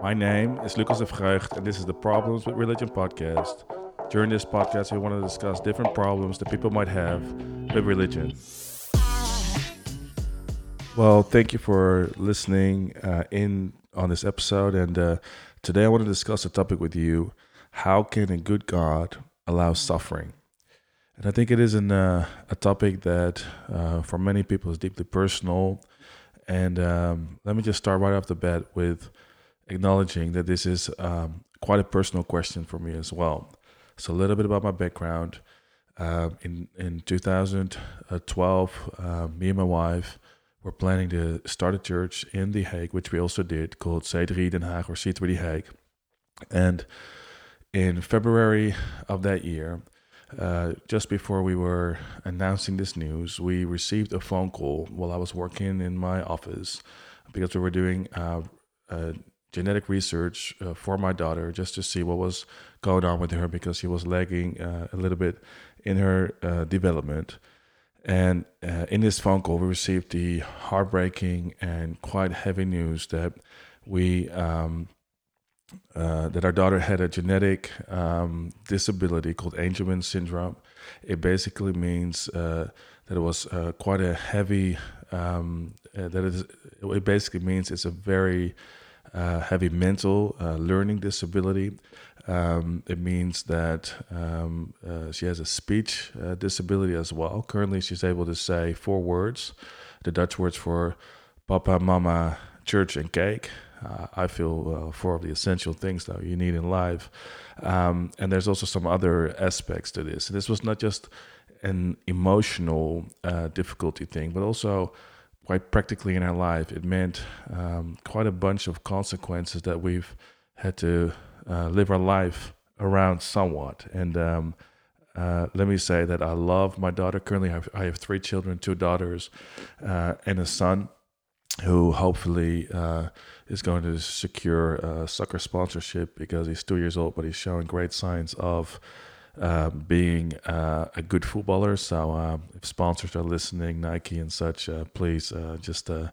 My name is Lucas de Vreugd, and this is the Problems with Religion podcast. During this podcast, we want to discuss different problems that people might have with religion. Well, thank you for listening uh, in on this episode, and uh, today I want to discuss a topic with you: How can a good God allow suffering? And I think it is an, uh, a topic that, uh, for many people, is deeply personal. And um, let me just start right off the bat with acknowledging that this is um, quite a personal question for me as well. So, a little bit about my background. Uh, in in 2012, uh, me and my wife were planning to start a church in The Hague, which we also did, called C3 Den Haag or C3 The Hague. And in February of that year, uh, just before we were announcing this news, we received a phone call while I was working in my office because we were doing uh, uh, genetic research uh, for my daughter just to see what was going on with her because she was lagging uh, a little bit in her development. And in this phone call, we received the heartbreaking and quite heavy news that we um, uh, that our daughter had a genetic um, disability called Angelman syndrome. It basically means uh, that it was uh, quite a heavy. Um, uh, that is, it basically means it's a very uh, heavy mental learning disability. Um, it means that um, she has a speech disability as well. Currently, she's able to say four words, the Dutch words for Papa, Mama, Church, and Cake uh, I feel uh, four of the essential things that you need in life. Um, and there's also some other aspects to this. This was not just an emotional uh, difficulty thing, but also quite practically in our life. It meant um, quite a bunch of consequences that we've had to uh, live our life around somewhat. And um, uh, let me say that I love my daughter. Currently, I have, I have three children, two daughters, uh, and a son who hopefully uh, is going to secure a soccer sponsorship because he's two years old, but he's showing great signs of uh, being uh, a good footballer. So, um, if sponsors are listening, Nike and such, uh, please uh, just uh,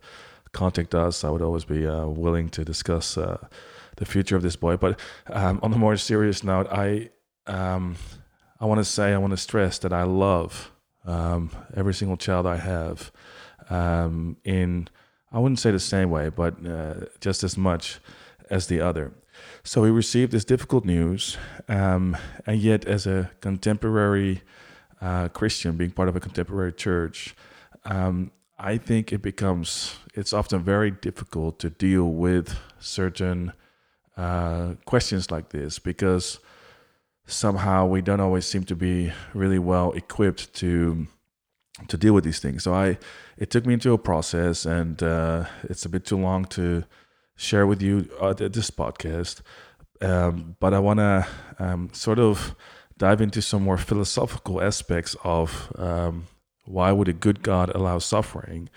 contact us. I would always be willing to discuss the future of this boy. But um, on a more serious note, I um, I want to say, I want to stress that I love um, every single child I have um, in I wouldn't say the same way, but uh, just as much as the other. So we received this difficult news, um, and yet, as a contemporary uh, Christian, being part of a contemporary church, um, I think it becomes it's often very difficult to deal with certain uh, questions like this because somehow we don't always seem to be really well equipped to to deal with these things. So I, it took me into a process, and uh, it's a bit too long to share with you uh, this podcast. Um, but I want to um, sort of dive into some more philosophical aspects of um, why would a good God allow suffering.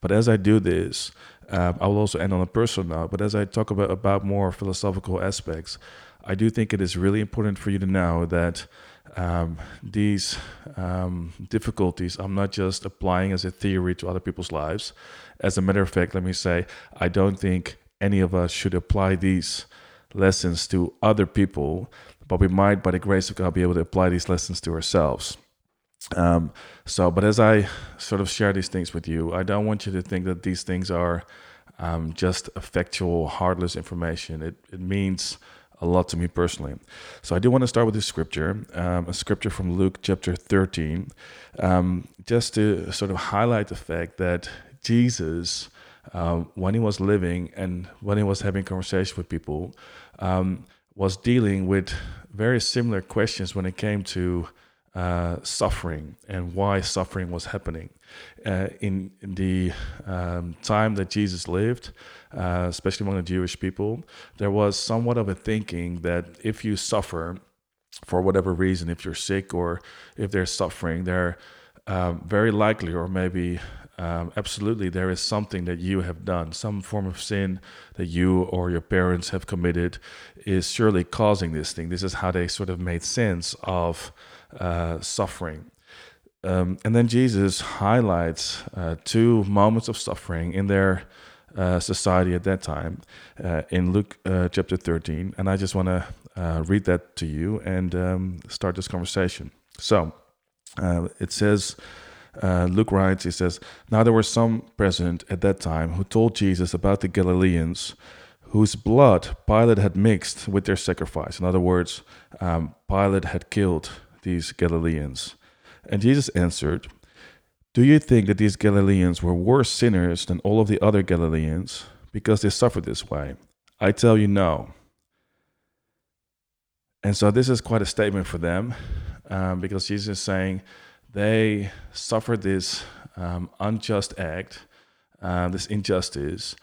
But as I do this, um, I will also end on a personal note. But as I talk about about more philosophical aspects, I do think it is really important for you to know that um, these um, difficulties I'm not just applying as a theory to other people's lives. As a matter of fact, let me say, I don't think any of us should apply these lessons to other people, but we might, by the grace of God, be able to apply these lessons to ourselves. Um, so, but as I sort of share these things with you, I don't want you to think that these things are um, just factual, heartless information. It, it means a lot to me personally. So I do want to start with this scripture, um, a scripture from Luke chapter 13, um, just to sort of highlight the fact that Jesus, um, when he was living and when he was having conversations with people, um, was dealing with very similar questions when it came to uh, suffering and why suffering was happening. Uh, in, in, the um, time that Jesus lived, uh, especially among the Jewish people, there was somewhat of a thinking that if you suffer for whatever reason, if you're sick or if there's suffering, there um, very likely, or maybe um, absolutely, there is something that you have done, some form of sin that you or your parents have committed is surely causing this thing. This is how they sort of made sense of uh, suffering. Um, and then Jesus highlights uh, two moments of suffering in their uh, society at that time uh, in Luke uh, chapter 13. And I just want to uh, read that to you and um, start this conversation. So it says, Luke writes, he says, Now there were some present at that time who told Jesus about the Galileans whose blood Pilate had mixed with their sacrifice. In other words, um, Pilate had killed these Galileans. And Jesus answered, Do you think that these Galileans were worse sinners than all of the other Galileans because they suffered this way? I tell you, no. And so this is quite a statement for them um, because Jesus is saying they suffered this um, unjust act, uh, this injustice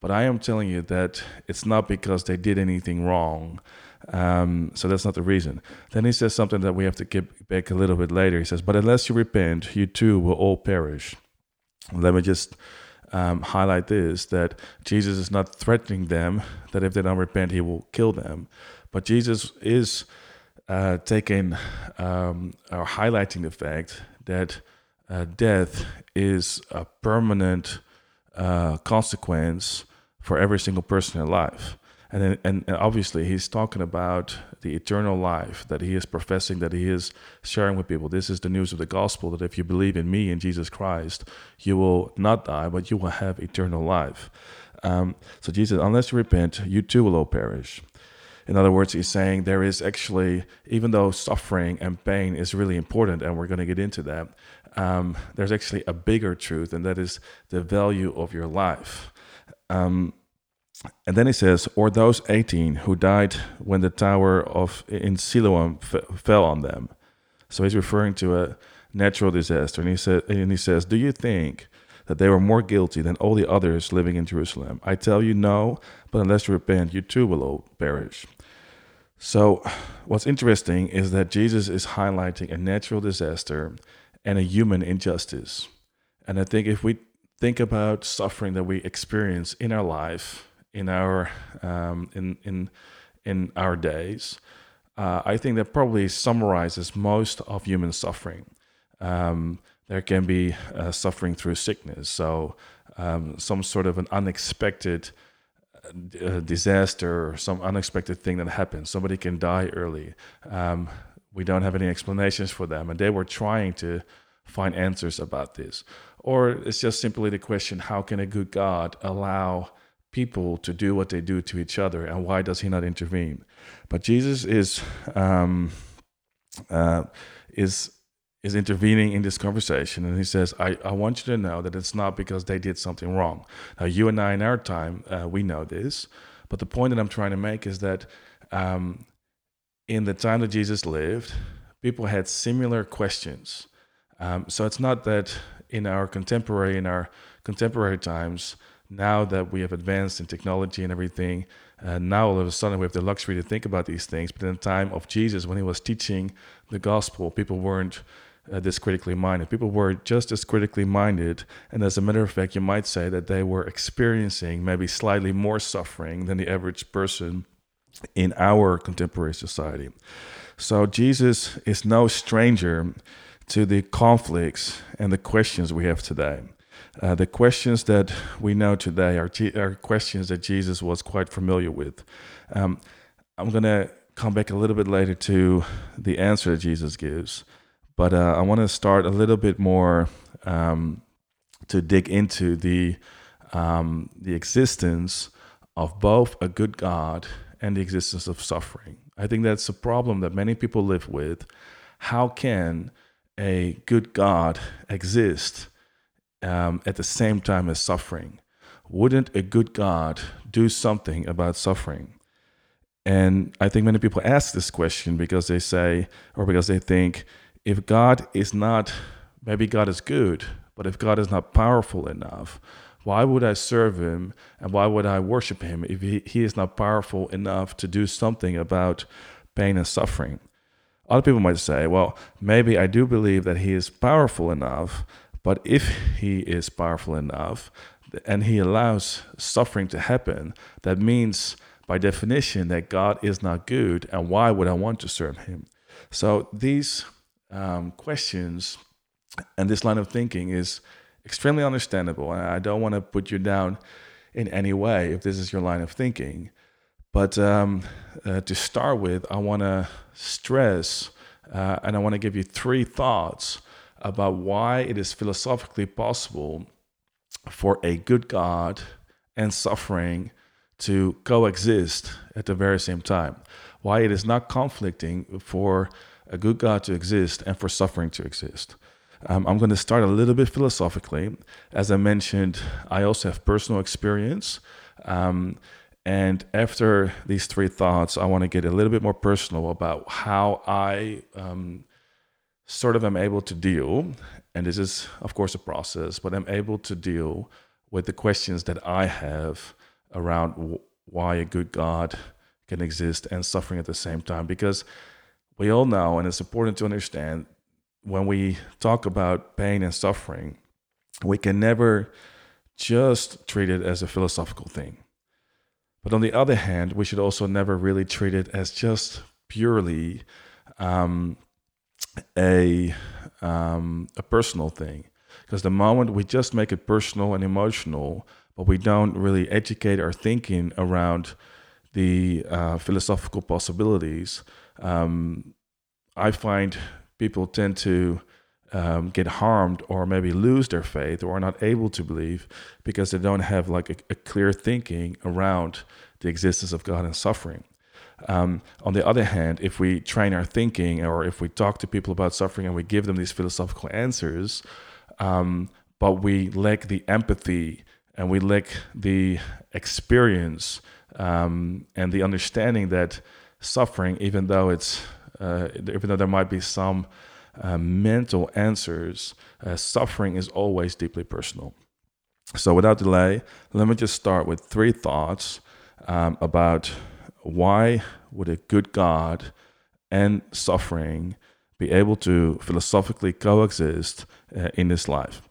but I am telling you that it's not because they did anything wrong. Um, so that's not the reason. Then he says something that we have to get back a little bit later. He says, But unless you repent, you too will all perish. Let me just um, highlight this that Jesus is not threatening them that if they don't repent, he will kill them. But Jesus is uh, taking um, or highlighting the fact that uh, death is a permanent uh, consequence for every single person in life. And, and, and obviously, he's talking about the eternal life that he is professing, that he is sharing with people. This is the news of the gospel that if you believe in me, in Jesus Christ, you will not die, but you will have eternal life. Um, so, Jesus, unless you repent, you too will all perish. In other words, he's saying there is actually, even though suffering and pain is really important, and we're going to get into that, um, there's actually a bigger truth, and that is the value of your life. Um, and then he says, or those 18 who died when the tower of in Siloam f- fell on them. So he's referring to a natural disaster. And he said, and he says, do you think that they were more guilty than all the others living in Jerusalem? I tell you, no. But unless you repent, you too will all perish. So, what's interesting is that Jesus is highlighting a natural disaster and a human injustice. And I think if we think about suffering that we experience in our life, in our um, in in in our days, uh, I think that probably summarizes most of human suffering. Um, there can be uh, suffering through sickness, so um, some sort of an unexpected uh, disaster or some unexpected thing that happens. Somebody can die early. Um, we don't have any explanations for them, and they were trying to find answers about this. Or it's just simply the question how can a good God allow people to do what they do to each other, and why does he not intervene? But Jesus is. Um, uh, is is intervening in this conversation and he says I, I want you to know that it's not because they did something wrong. Now you and i in our time uh, we know this but the point that i'm trying to make is that um, in the time that jesus lived people had similar questions. Um, so it's not that in our contemporary in our contemporary times now that we have advanced in technology and everything uh, now all of a sudden we have the luxury to think about these things but in the time of jesus when he was teaching the gospel people weren't uh, this critically minded people were just as critically minded and as a matter of fact you might say that they were experiencing maybe slightly more suffering than the average person in our contemporary society so jesus is no stranger to the conflicts and the questions we have today. Uh, the questions that we know today are, are, questions that Jesus was quite familiar with. Um, I'm going to come back a little bit later to the answer that Jesus gives, but uh, I want to start a little bit more um, to dig into the um, the existence of both a good God and the existence of suffering. I think that's a problem that many people live with. How can a good God exist um, at the same time as suffering? Wouldn't a good God do something about suffering? And I think many people ask this question because they say, or because they think, if God is not, maybe God is good, but if God is not powerful enough, why would I serve him and why would I worship him if he, he is not powerful enough to do something about pain and suffering? Other people might say, well, maybe I do believe that he is powerful enough, but if he is powerful enough and he allows suffering to happen, that means by definition that God is not good, and why would I want to serve him? So these um, questions and this line of thinking is extremely understandable, and I don't want to put you down in any way if this is your line of thinking. But um, uh, to start with, I want to stress uh, and I want to give you three thoughts about why it is philosophically possible for a good God and suffering to coexist at the very same time. Why it is not conflicting for a good God to exist and for suffering to exist. Um, I'm going to start a little bit philosophically. As I mentioned, I also have personal experience. Um, and after these three thoughts, I want to get a little bit more personal about how I um, sort of am able to deal. And this is, of course, a process, but I'm able to deal with the questions that I have around w- why a good God can exist and suffering at the same time. Because we all know, and it's important to understand, when we talk about pain and suffering, we can never just treat it as a philosophical thing. But on the other hand, we should also never really treat it as just purely um, a um, a personal thing. Because the moment we just make it personal and emotional, but we don't really educate our thinking around the uh, philosophical possibilities, um, I find people tend to um, get harmed or maybe lose their faith or are not able to believe because they don't have like a, a clear thinking around the existence of God and suffering. Um, on the other hand, if we train our thinking or if we talk to people about suffering and we give them these philosophical answers, um, but we lack the empathy and we lack the experience um, and the understanding that suffering, even though it's uh, even though there might be some uh, mental answers, uh, suffering is always deeply personal. So, without delay, let me just start with three thoughts um, about why would a good God and suffering be able to philosophically coexist uh, in this life?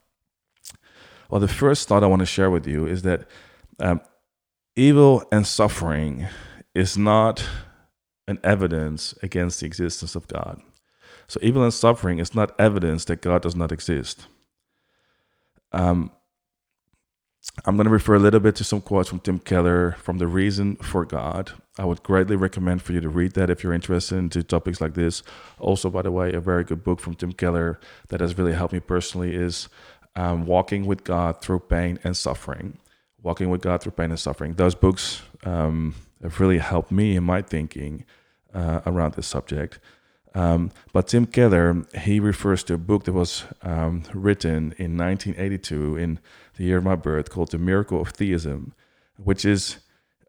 Well, the first thought I want to share with you is that um, evil and suffering is not an evidence against the existence of God. So, evil and suffering is not evidence that God does not exist. Um, I'm going to refer a little bit to some quotes from Tim Keller from The Reason for God. I would greatly recommend for you to read that if you're interested into topics like this. Also, by the way, a very good book from Tim Keller that has really helped me personally is um, Walking with God Through Pain and Suffering. Walking with God Through Pain and Suffering. Those books um, have really helped me in my thinking uh, around this subject. Um, but Tim Keller, he refers to a book that was um, written in 1982 in the year of my birth called The Miracle of Theism, which is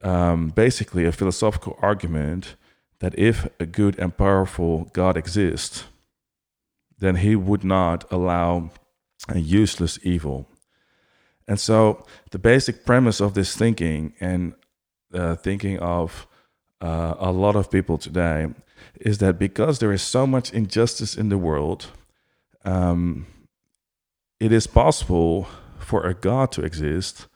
um, basically a philosophical argument that if a good and powerful God exists, then he would not allow a useless evil. And so the basic premise of this thinking and uh, thinking of uh, a lot of people today is that because there is so much injustice in the world, um, it is possible for a God to exist,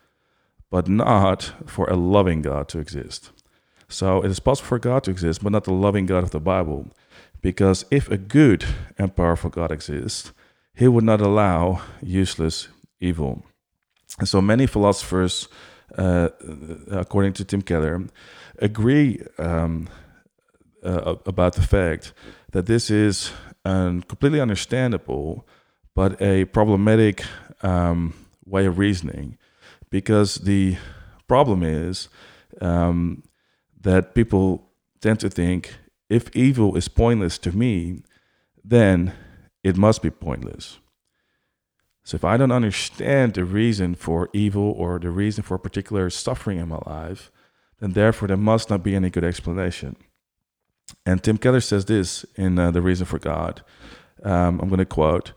but not for a loving God to exist. So it is possible for God to exist, but not the loving God of the Bible. Because if a good and powerful God exists, he would not allow useless evil. And so many philosophers, uh, according to Tim Keller, agree um, uh, about the fact that this is a completely understandable but a problematic um, way of reasoning because the problem is um, that people tend to think if evil is pointless to me, then it must be pointless. So if I don't understand the reason for evil or the reason for particular suffering in my life, then therefore there must not be any good explanation. And Tim Keller says this in uh, The Reason for God. Um, I'm going to quote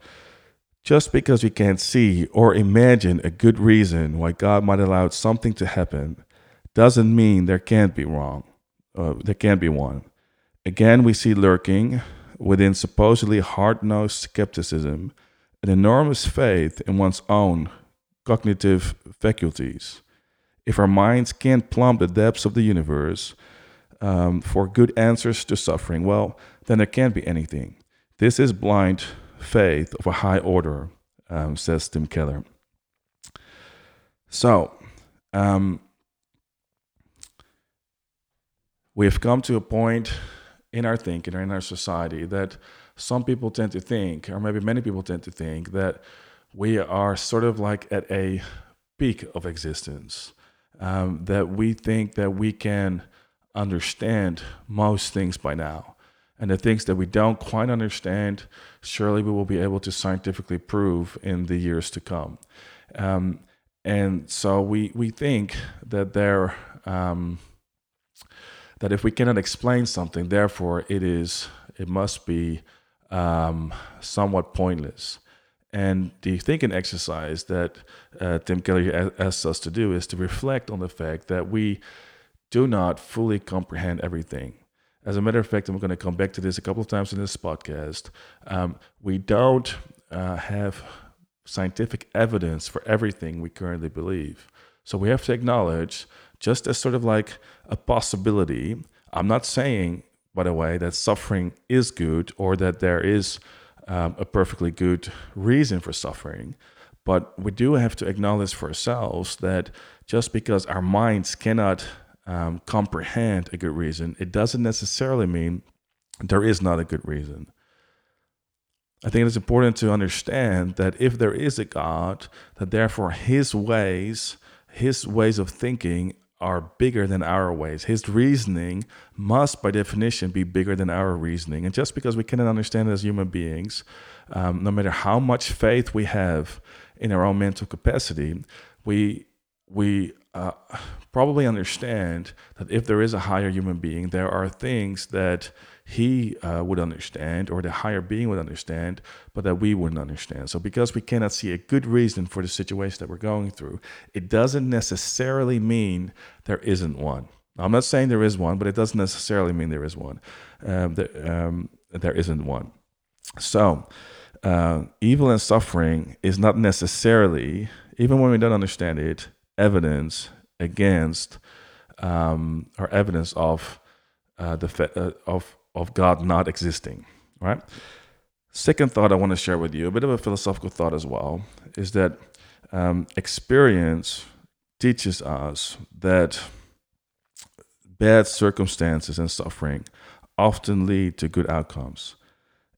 Just because we can't see or imagine a good reason why God might allow something to happen doesn't mean there can't be wrong. Uh, there can't be one. Again, we see lurking within supposedly hard nosed skepticism an enormous faith in one's own cognitive faculties. If our minds can't plumb the depths of the universe, um, for good answers to suffering, well, then there can't be anything. This is blind faith of a high order, um, says Tim Keller. So, um, we have come to a point in our thinking or in our society that some people tend to think, or maybe many people tend to think, that we are sort of like at a peak of existence. Um, that we think that we can understand most things by now. And the things that we don't quite understand, surely we will be able to scientifically prove in the years to come. Um, and so we, we think that there um, that if we cannot explain something, therefore it is it must be um, somewhat pointless. And the thinking exercise that uh, Tim Keller asks us to do is to reflect on the fact that we do not fully comprehend everything. As a matter of fact, I'm going to come back to this a couple of times in this podcast. Um, we don't uh, have scientific evidence for everything we currently believe. So we have to acknowledge, just as sort of like a possibility. I'm not saying, by the way, that suffering is good or that there is um, a perfectly good reason for suffering. But we do have to acknowledge for ourselves that just because our minds cannot um, comprehend a good reason, it doesn't necessarily mean there is not a good reason. I think it's important to understand that if there is a God, that therefore his ways, his ways of thinking are bigger than our ways. His reasoning must, by definition, be bigger than our reasoning. And just because we cannot understand it as human beings, um, no matter how much faith we have in our own mental capacity, we we uh, probably understand that if there is a higher human being, there are things that he uh, would understand or the higher being would understand, but that we wouldn't understand. So, because we cannot see a good reason for the situation that we're going through, it doesn't necessarily mean there isn't one. I'm not saying there is one, but it doesn't necessarily mean there is one. Um, there, um, there isn't one. So, uh, evil and suffering is not necessarily, even when we don't understand it, evidence against um, or evidence of uh, the fe- uh, of of God not existing. Right. Second thought I want to share with you, a bit of a philosophical thought as well, is that um, experience teaches us that bad circumstances and suffering often lead to good outcomes.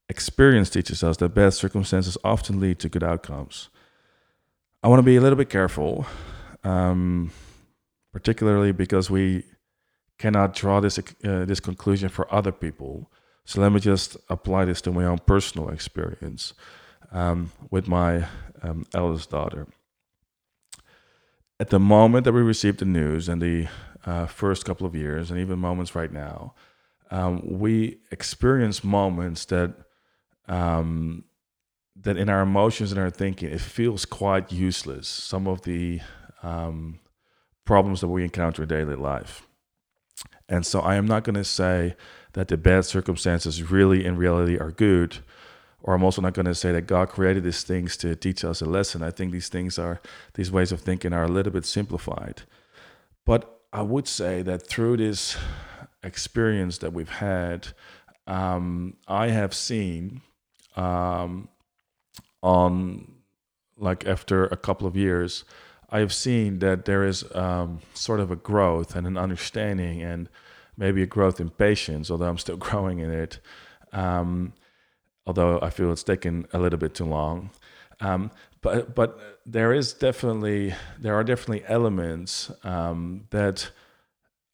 Experience teaches us that bad circumstances often lead to good outcomes. I want to be a little bit careful um, particularly because we cannot draw this uh, this conclusion for other people. So let me just apply this to my own personal experience um, with my um, eldest daughter. At the moment that we received the news, and the uh, first couple of years, and even moments right now, um, we experience moments that um, that in our emotions and our thinking, it feels quite useless. Some of the um, problems that we encounter in daily life. And so I am not going to say that the bad circumstances really in reality are good, or I'm also not going to say that God created these things to teach us a lesson. I think these things are, these ways of thinking are a little bit simplified. But I would say that through this experience that we've had, um, I have seen um, on like after a couple of years I've seen that there is um, sort of a growth and an understanding and maybe a growth in patience, although I'm still growing in it. Um, although I feel it's taken a little bit too long. Um, but but there is definitely there are definitely elements um, that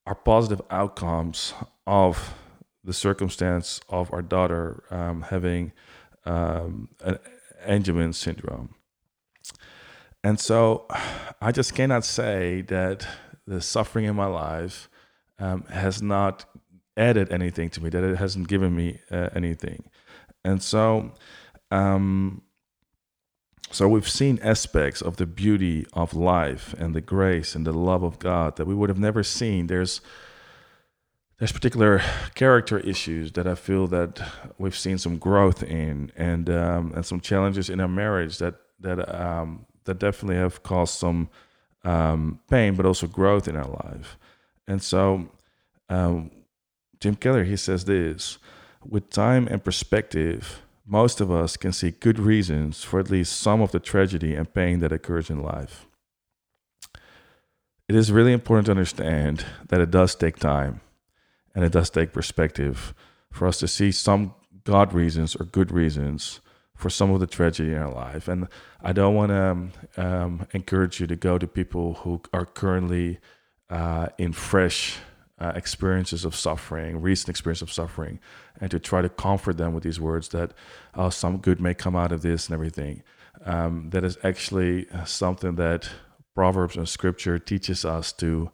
are positive outcomes of the circumstance of our daughter um, having um, an Angelman syndrome. And so I just cannot say that the suffering in my life um, has not added anything to me, that it hasn't given me uh, anything. And so, um, so we've seen aspects of the beauty of life and the grace and the love of God that we would have never seen. There's there's particular character issues that I feel that we've seen some growth in, and um, and some challenges in our marriage that that um, that definitely have caused some um, pain, but also growth in our life. And so, um, Tim Keller he says this: with time and perspective, most of us can see good reasons for at least some of the tragedy and pain that occurs in life. it is really important to understand that it does take time and it does take perspective for us to see some God reasons or good reasons for some of the tragedy in our life. And I don't want to um, um, encourage you to go to people who are currently uh, in fresh uh, experiences of suffering, recent experience of suffering, and to try to comfort them with these words that oh, some good may come out of this and everything. Um, that is actually something that Proverbs and Scripture teaches us to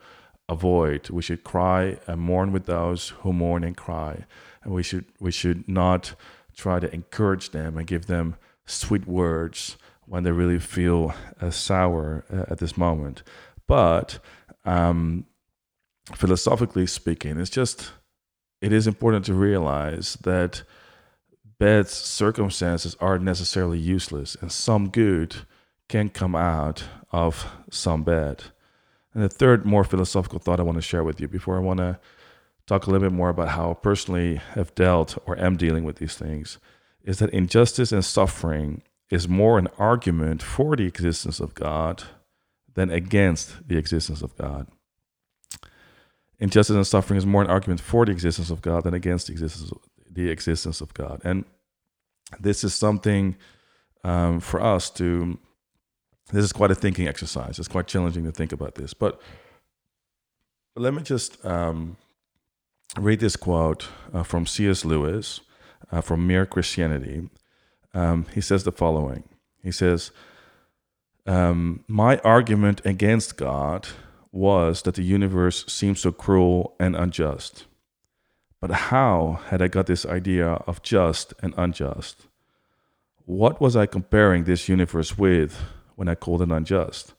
avoid. We should cry and mourn with those who mourn and cry, and we should we should not try to encourage them and give them sweet words when they really feel uh, sour uh, at this moment. But um, philosophically speaking, it's just it is important to realize that bad circumstances aren't necessarily useless, and some good can come out of some bad. And the third, more philosophical thought I want to share with you before I want to talk a little bit more about how personally have dealt or am dealing with these things is that injustice and suffering is more an argument for the existence of God than against the existence of God injustice and suffering is more an argument for the existence of God than against the existence of, the existence of God. And this is something um, for us to. This is quite a thinking exercise. It's quite challenging to think about this. But let me just um, read this quote uh, from C.S. Lewis uh, from Mere Christianity. Um, he says the following He says, um, My argument against God was that the universe seemed so cruel and unjust. But how had I got this idea of just and unjust? What was I comparing this universe with when I called it unjust?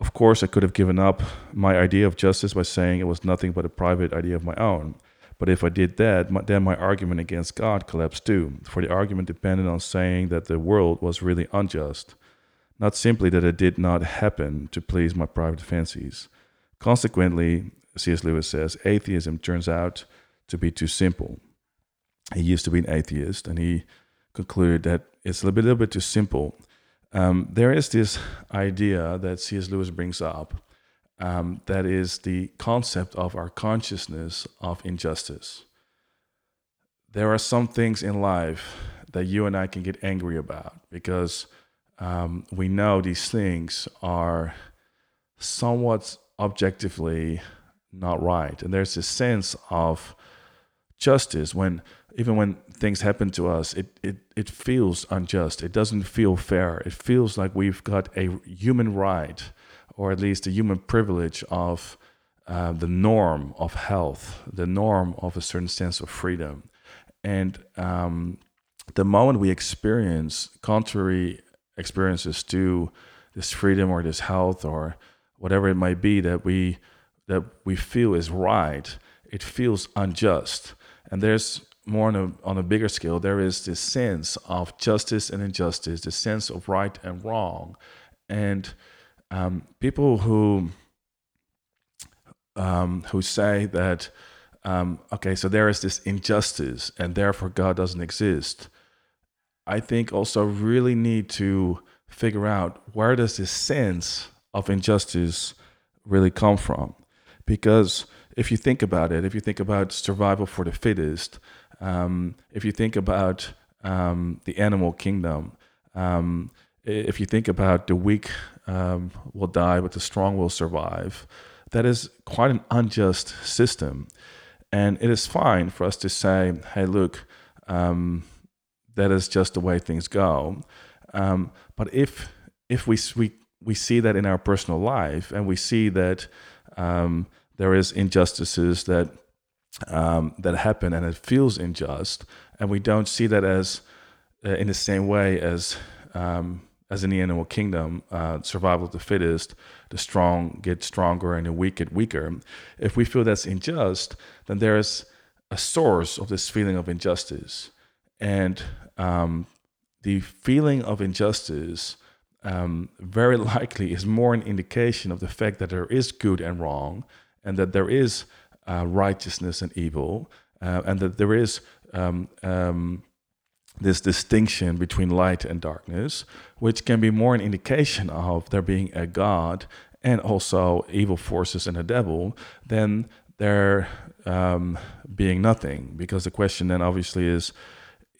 Of course, I could have given up my idea of justice by saying it was nothing but a private idea of my own. But if I did that, then my argument against God collapsed too, for the argument depended on saying that the world was really unjust not simply that it did not happen to please my private fancies. Consequently, C.S. Lewis says, atheism turns out to be too simple. He used to be an atheist, and he concluded that it's a little bit, little bit too simple. Um, there is this idea that C.S. Lewis brings up um, that is the concept of our consciousness of injustice. There are some things in life that you and I can get angry about because um, we know these things are somewhat objectively not right. And there's this sense of justice when even when things happen to us, it, it, it feels unjust. It doesn't feel fair. It feels like we've got a human right, or at least a human privilege of uh, the norm of health, the norm of a certain sense of freedom. And um, the moment we experience contrary experiences to this freedom or this health or whatever it might be that we that we feel is right it feels unjust and there's more on a, on a bigger scale there is this sense of justice and injustice the sense of right and wrong and um, people who um, who say that um, okay so there is this injustice and therefore god doesn't exist I think also really need to figure out where does this sense of injustice really come from? Because if you think about it, if you think about survival for the fittest, um, if you think about um, the animal kingdom, um, if you think about the weak um, will die, but the strong will survive, that is quite an unjust system. And it is fine for us to say, hey, look, um, that is just the way things go. Um, but if if we, we we see that in our personal life and we see that there is injustices that um, that happen and it feels unjust, and we don't see that as uh, in the same way as um, as in the animal kingdom, uh, survival of the fittest, the strong get stronger and the weak get weaker. If we feel that's unjust, then there is a source of this feeling of injustice. And um, the feeling of injustice um, very likely is more an indication of the fact that there is good and wrong, and that there is uh, righteousness and evil, uh, and that there is um, um, this distinction between light and darkness, which can be more an indication of there being a God and also evil forces and a devil, then they're um, being nothing. Because the question then obviously is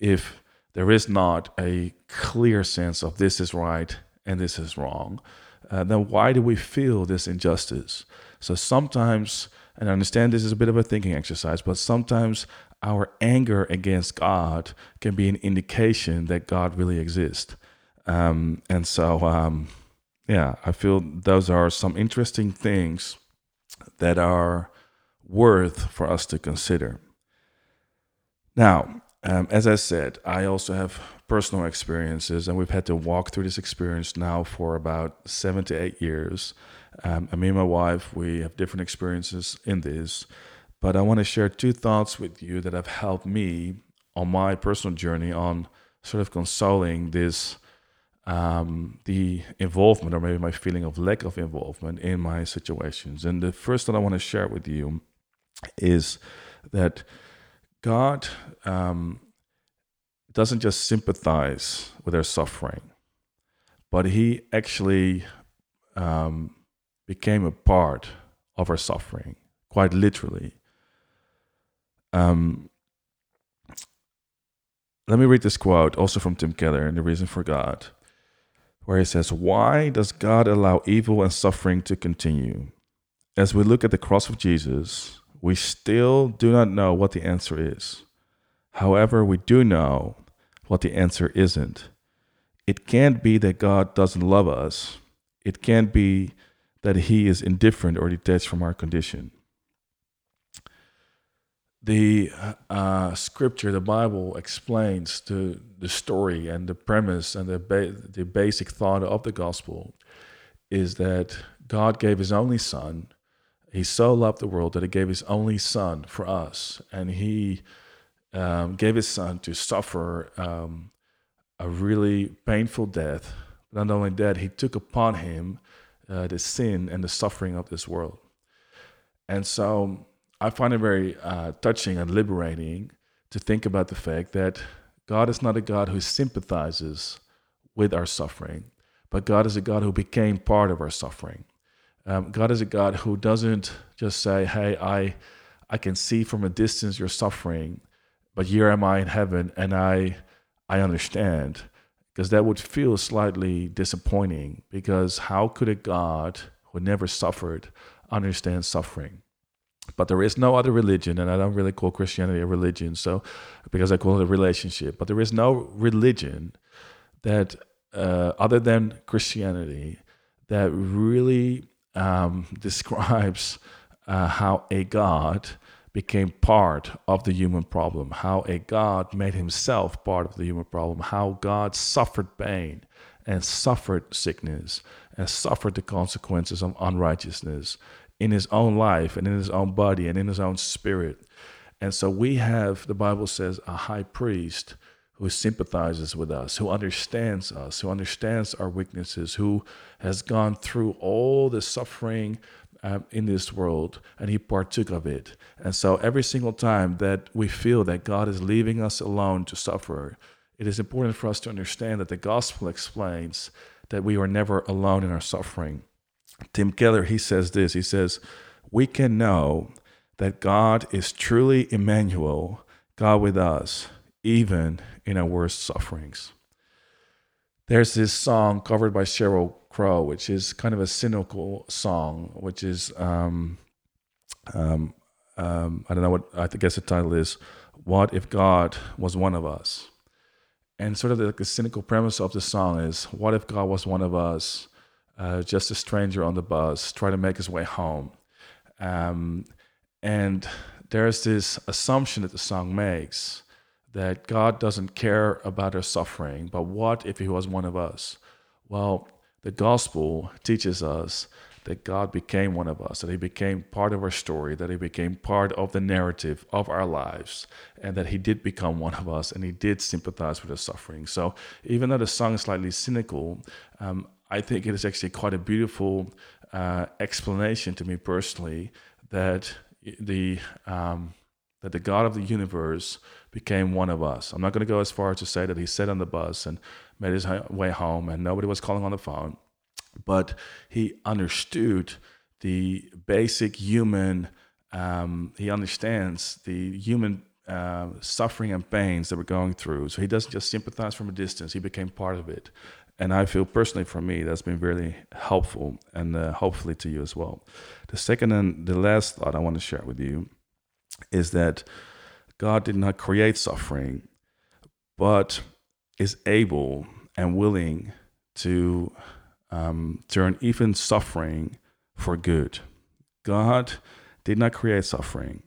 if there is not a clear sense of this is right and this is wrong, uh, then why do we feel this injustice? So sometimes, and I understand this is a bit of a thinking exercise, but sometimes our anger against God can be an indication that God really exists. Um, and so, um, yeah, I feel those are some interesting things that are worth for us to consider. Now, um, as I said, I also have personal experiences, and we've had to walk through this experience now for about seven to eight years. Um, and me and my wife, we have different experiences in this. But I want to share two thoughts with you that have helped me on my personal journey on sort of consoling this um, the involvement or maybe my feeling of lack of involvement in my situations. And the first that I want to share with you is that God um, doesn't just sympathize with our suffering, but He actually um, became a part of our suffering, quite literally. Um, let me read this quote, also from Tim Keller in The Reason for God, where he says, Why does God allow evil and suffering to continue? As we look at the cross of Jesus, we still do not know what the answer is. However, we do know what the answer isn't. It can't be that God doesn't love us. It can't be that he is indifferent or detached from our condition. The uh, scripture, the Bible, explains the, the story and the premise and the, ba- the basic thought of the gospel is that God gave his only son he so loved the world that he gave his only son for us, and he um, gave his son to suffer um, a really painful death. Not only that, he took upon him uh, the sin and the suffering of this world. And so I find it very uh, touching and liberating to think about the fact that God is not a God who sympathizes with our suffering, but God is a God who became part of our suffering. Um, God is a God who doesn't just say, "Hey, I, I can see from a distance your suffering, but here am I in heaven, and I, I understand." Because that would feel slightly disappointing. Because how could a God who never suffered understand suffering? But there is no other religion, and I don't really call Christianity a religion, so because I call it a relationship. But there is no religion that, uh, other than Christianity, that really um, describes uh, how a God became part of the human problem, how a God made himself part of the human problem, how God suffered pain and suffered sickness and suffered the consequences of unrighteousness in his own life and in his own body and in his own spirit. And so we have, the Bible says, a high priest who sympathizes with us, who understands us, who understands our weaknesses, who has gone through all the suffering um, in this world and he partook of it. And so every single time that we feel that God is leaving us alone to suffer, it is important for us to understand that the gospel explains that we are never alone in our suffering. Tim Keller, he says this he says, We can know that God is truly Emmanuel, God with us, even in our worst sufferings. There's this song covered by Sheryl Crow, which is kind of a cynical song, which is um, um, um, I don't know what I guess the title is. What if God was one of us? And sort of the, the cynical premise of the song is, what if God was one of us, uh, just a stranger on the bus, trying to make his way home? Um, and there's this assumption that the song makes that God doesn't care about our suffering, but what if He was one of us? Well, the gospel teaches us that God became one of us, that He became part of our story, that He became part of the narrative of our lives, and that He did become one of us and He did sympathize with our suffering. So, even though the song is slightly cynical, um, I think it is actually quite a beautiful uh, explanation to me personally that the um, that the God of the universe became one of us. I'm not going to go as far as to say that he sat on the bus and made his way home and nobody was calling on the phone. but he understood the basic human. Um, he understands the human uh, suffering and pains that we're going through. So he doesn't just sympathize from a distance; he became part of it. And I feel personally, for me, that's been really helpful, and uh, hopefully to you as well. The second and the last thought I want to share with you is that God did not create suffering, but is able and willing to um, turn even suffering for good. God did not create suffering,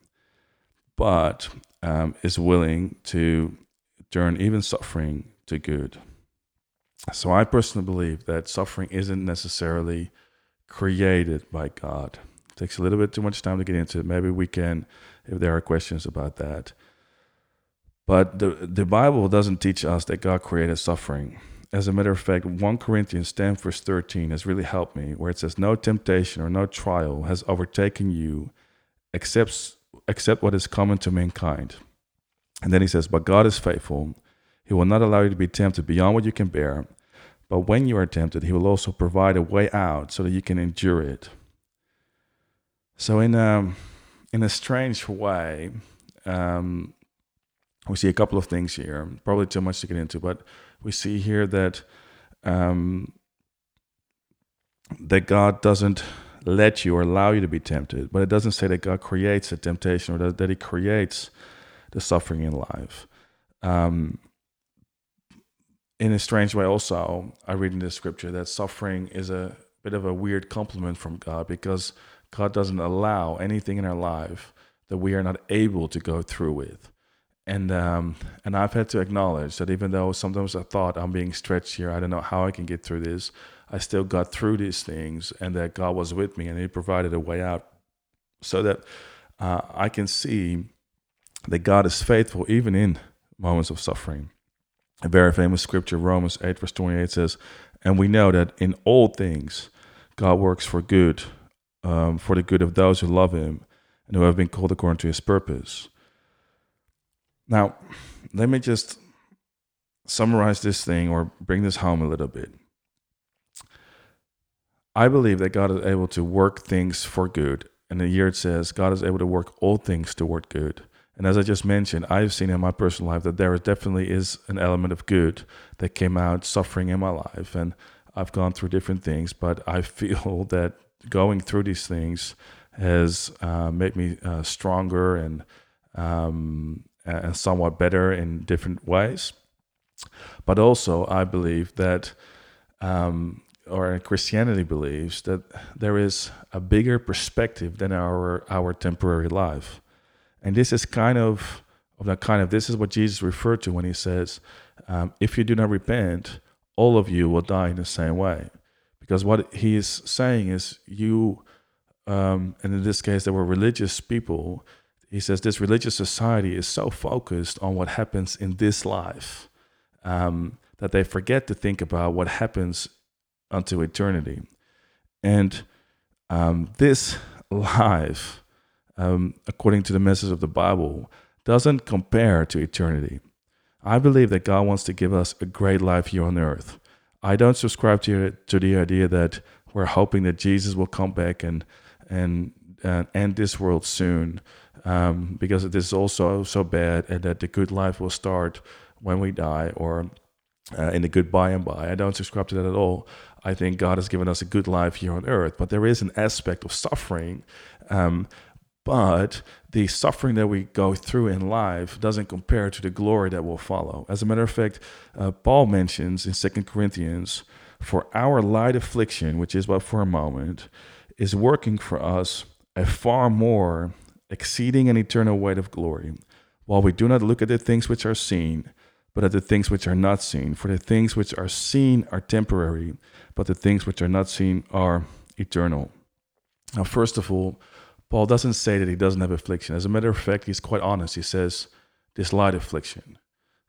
but um, is willing to turn even suffering to good. So I personally believe that suffering isn't necessarily created by God. It takes a little bit too much time to get into it. Maybe we can, if there are questions about that. But the, the Bible doesn't teach us that God created suffering. As a matter of fact, 1 Corinthians 10, verse 13 has really helped me, where it says, No temptation or no trial has overtaken you except, except what is common to mankind. And then he says, But God is faithful. He will not allow you to be tempted beyond what you can bear. But when you are tempted, He will also provide a way out so that you can endure it. So, in um, in a strange way, um, we see a couple of things here. Probably too much to get into, but we see here that um, that God doesn't let you or allow you to be tempted, but it doesn't say that God creates a temptation or that, that He creates the suffering in life. Um, in a strange way, also, I read in the scripture that suffering is a bit of a weird compliment from God because God doesn't allow anything in our life that we are not able to go through with and um, and I've had to acknowledge that even though sometimes I thought I'm being stretched here, I don't know how I can get through this. I still got through these things, and that God was with me, and He provided a way out, so that uh, I can see that God is faithful even in moments of suffering. A very famous scripture, Romans eight verse twenty eight says, "And we know that in all things, God works for good, um, for the good of those who love Him and who have been called according to His purpose." Now, let me just summarize this thing or bring this home a little bit. I believe that God is able to work things for good. And the year it says God is able to work all things toward good. And as I just mentioned, I've seen in my personal life that there definitely is an element of good that came out suffering in my life. And I've gone through different things, but I feel that going through these things has uh, made me uh, stronger and um, and somewhat better in different ways. But also, I believe that, um, or Christianity believes that there is a bigger perspective than our our temporary life, and this is kind of of that kind of this is what Jesus referred to when he says, um, "If you do not repent, all of you will die in the same way," because what he is saying is you, um, and in this case, there were religious people he says this religious society is so focused on what happens in this life um, that they forget to think about what happens unto eternity. And um, this life, um, according to the message of the Bible, doesn't compare to eternity. I believe that God wants to give us a great life here on earth. I don't subscribe to, to the idea that we're hoping that Jesus will come back and and uh, end this world soon um, because this is also so bad, and that the good life will start when we die or uh, in the good by and by. I don't subscribe to that at all. I think God has given us a good life here on earth, but there is an aspect of suffering. Um, but the suffering that we go through in life doesn't compare to the glory that will follow. As a matter of fact, uh, Paul mentions in Second Corinthians, for our light affliction, which is but for a moment, is working for us a far more exceeding and eternal weight of glory, while we do not look at the things which are seen, but at the things which are not seen. For the things which are seen are temporary, but the things which are not seen are eternal. Now, first of all, Paul doesn't say that he doesn't have affliction. As a matter of fact, he's quite honest. He says, this light affliction.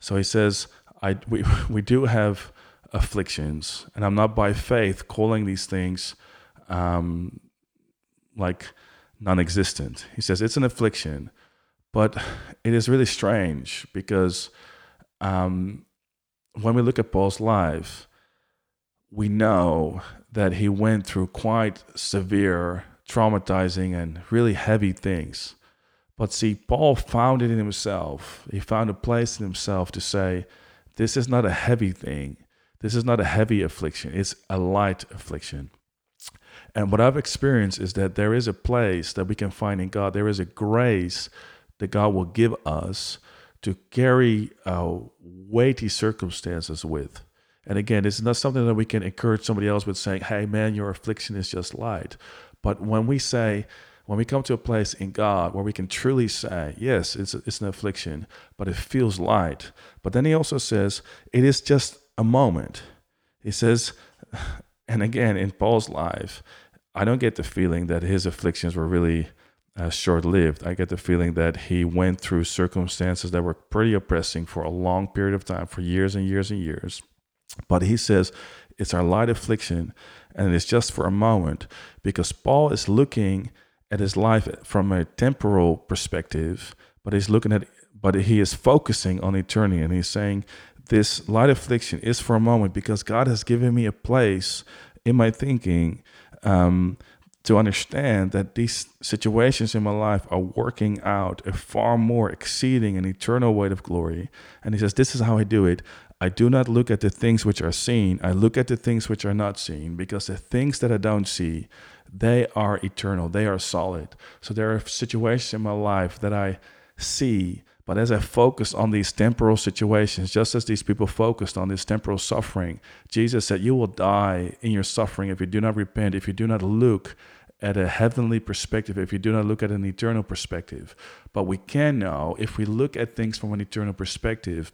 So he says, I, we, we do have afflictions, and I'm not by faith calling these things um, like non existent. He says it's an affliction, but it is really strange because um, when we look at Paul's life, we know that he went through quite severe, traumatizing, and really heavy things. But see, Paul found it in himself. He found a place in himself to say, This is not a heavy thing. This is not a heavy affliction. It's a light affliction. And what I've experienced is that there is a place that we can find in God. There is a grace that God will give us to carry uh, weighty circumstances with. And again, it's not something that we can encourage somebody else with saying, hey, man, your affliction is just light. But when we say, when we come to a place in God where we can truly say, yes, it's, it's an affliction, but it feels light. But then he also says, it is just a moment. He says, and again, in Paul's life, I don't get the feeling that his afflictions were really uh, short lived. I get the feeling that he went through circumstances that were pretty oppressing for a long period of time, for years and years and years. But he says it's our light affliction and it's just for a moment because Paul is looking at his life from a temporal perspective, but he's looking at but he is focusing on eternity and he's saying this light affliction is for a moment because God has given me a place in my thinking um, to understand that these situations in my life are working out a far more exceeding and eternal weight of glory. And he says, This is how I do it. I do not look at the things which are seen, I look at the things which are not seen, because the things that I don't see, they are eternal, they are solid. So there are situations in my life that I see but as I focus on these temporal situations, just as these people focused on this temporal suffering, Jesus said, You will die in your suffering if you do not repent, if you do not look at a heavenly perspective, if you do not look at an eternal perspective. But we can know, if we look at things from an eternal perspective,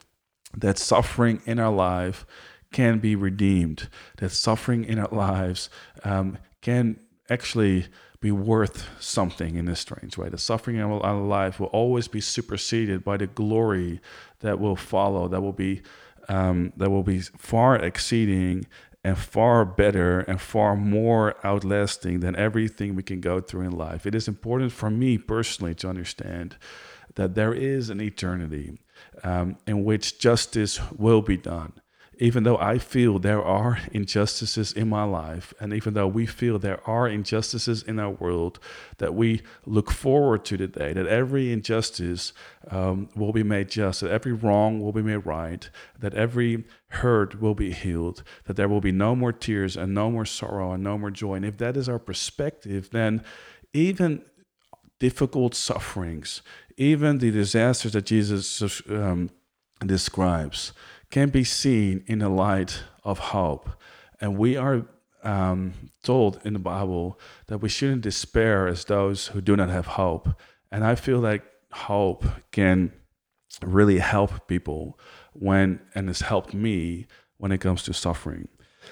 that suffering in our life can be redeemed, that suffering in our lives um, can actually be worth something in this strange way. The suffering in our life will always be superseded by the glory that will follow. That will be um, that will be far exceeding and far better and far more outlasting than everything we can go through in life. It is important for me personally to understand that there is an eternity um, in which justice will be done even though I feel there are injustices in my life, and even though we feel there are injustices in our world, that we look forward to the day that every injustice um, will be made just, that every wrong will be made right, that every hurt will be healed, that there will be no more tears and no more sorrow and no more joy. And if that is our perspective, then even difficult sufferings, even the disasters that Jesus um, describes, can be seen in the light of hope. And we are um, told in the Bible that we shouldn't despair as those who do not have hope. And I feel like hope can really help people when, and has helped me when it comes to suffering.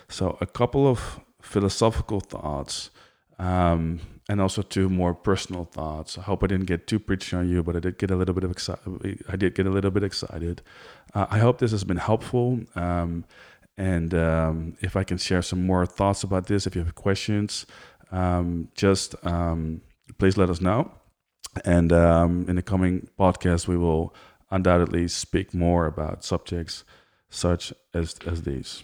So, a couple of philosophical thoughts um, and also two more personal thoughts. I hope I didn't get too preachy on you, but I did get a little bit of excited. I did get a little bit excited. Uh, I hope this has been helpful. Um, and um, if I can share some more thoughts about this, if you have questions, um, just um, please let us know. And um, in the coming podcast, we will undoubtedly speak more about subjects such as as these.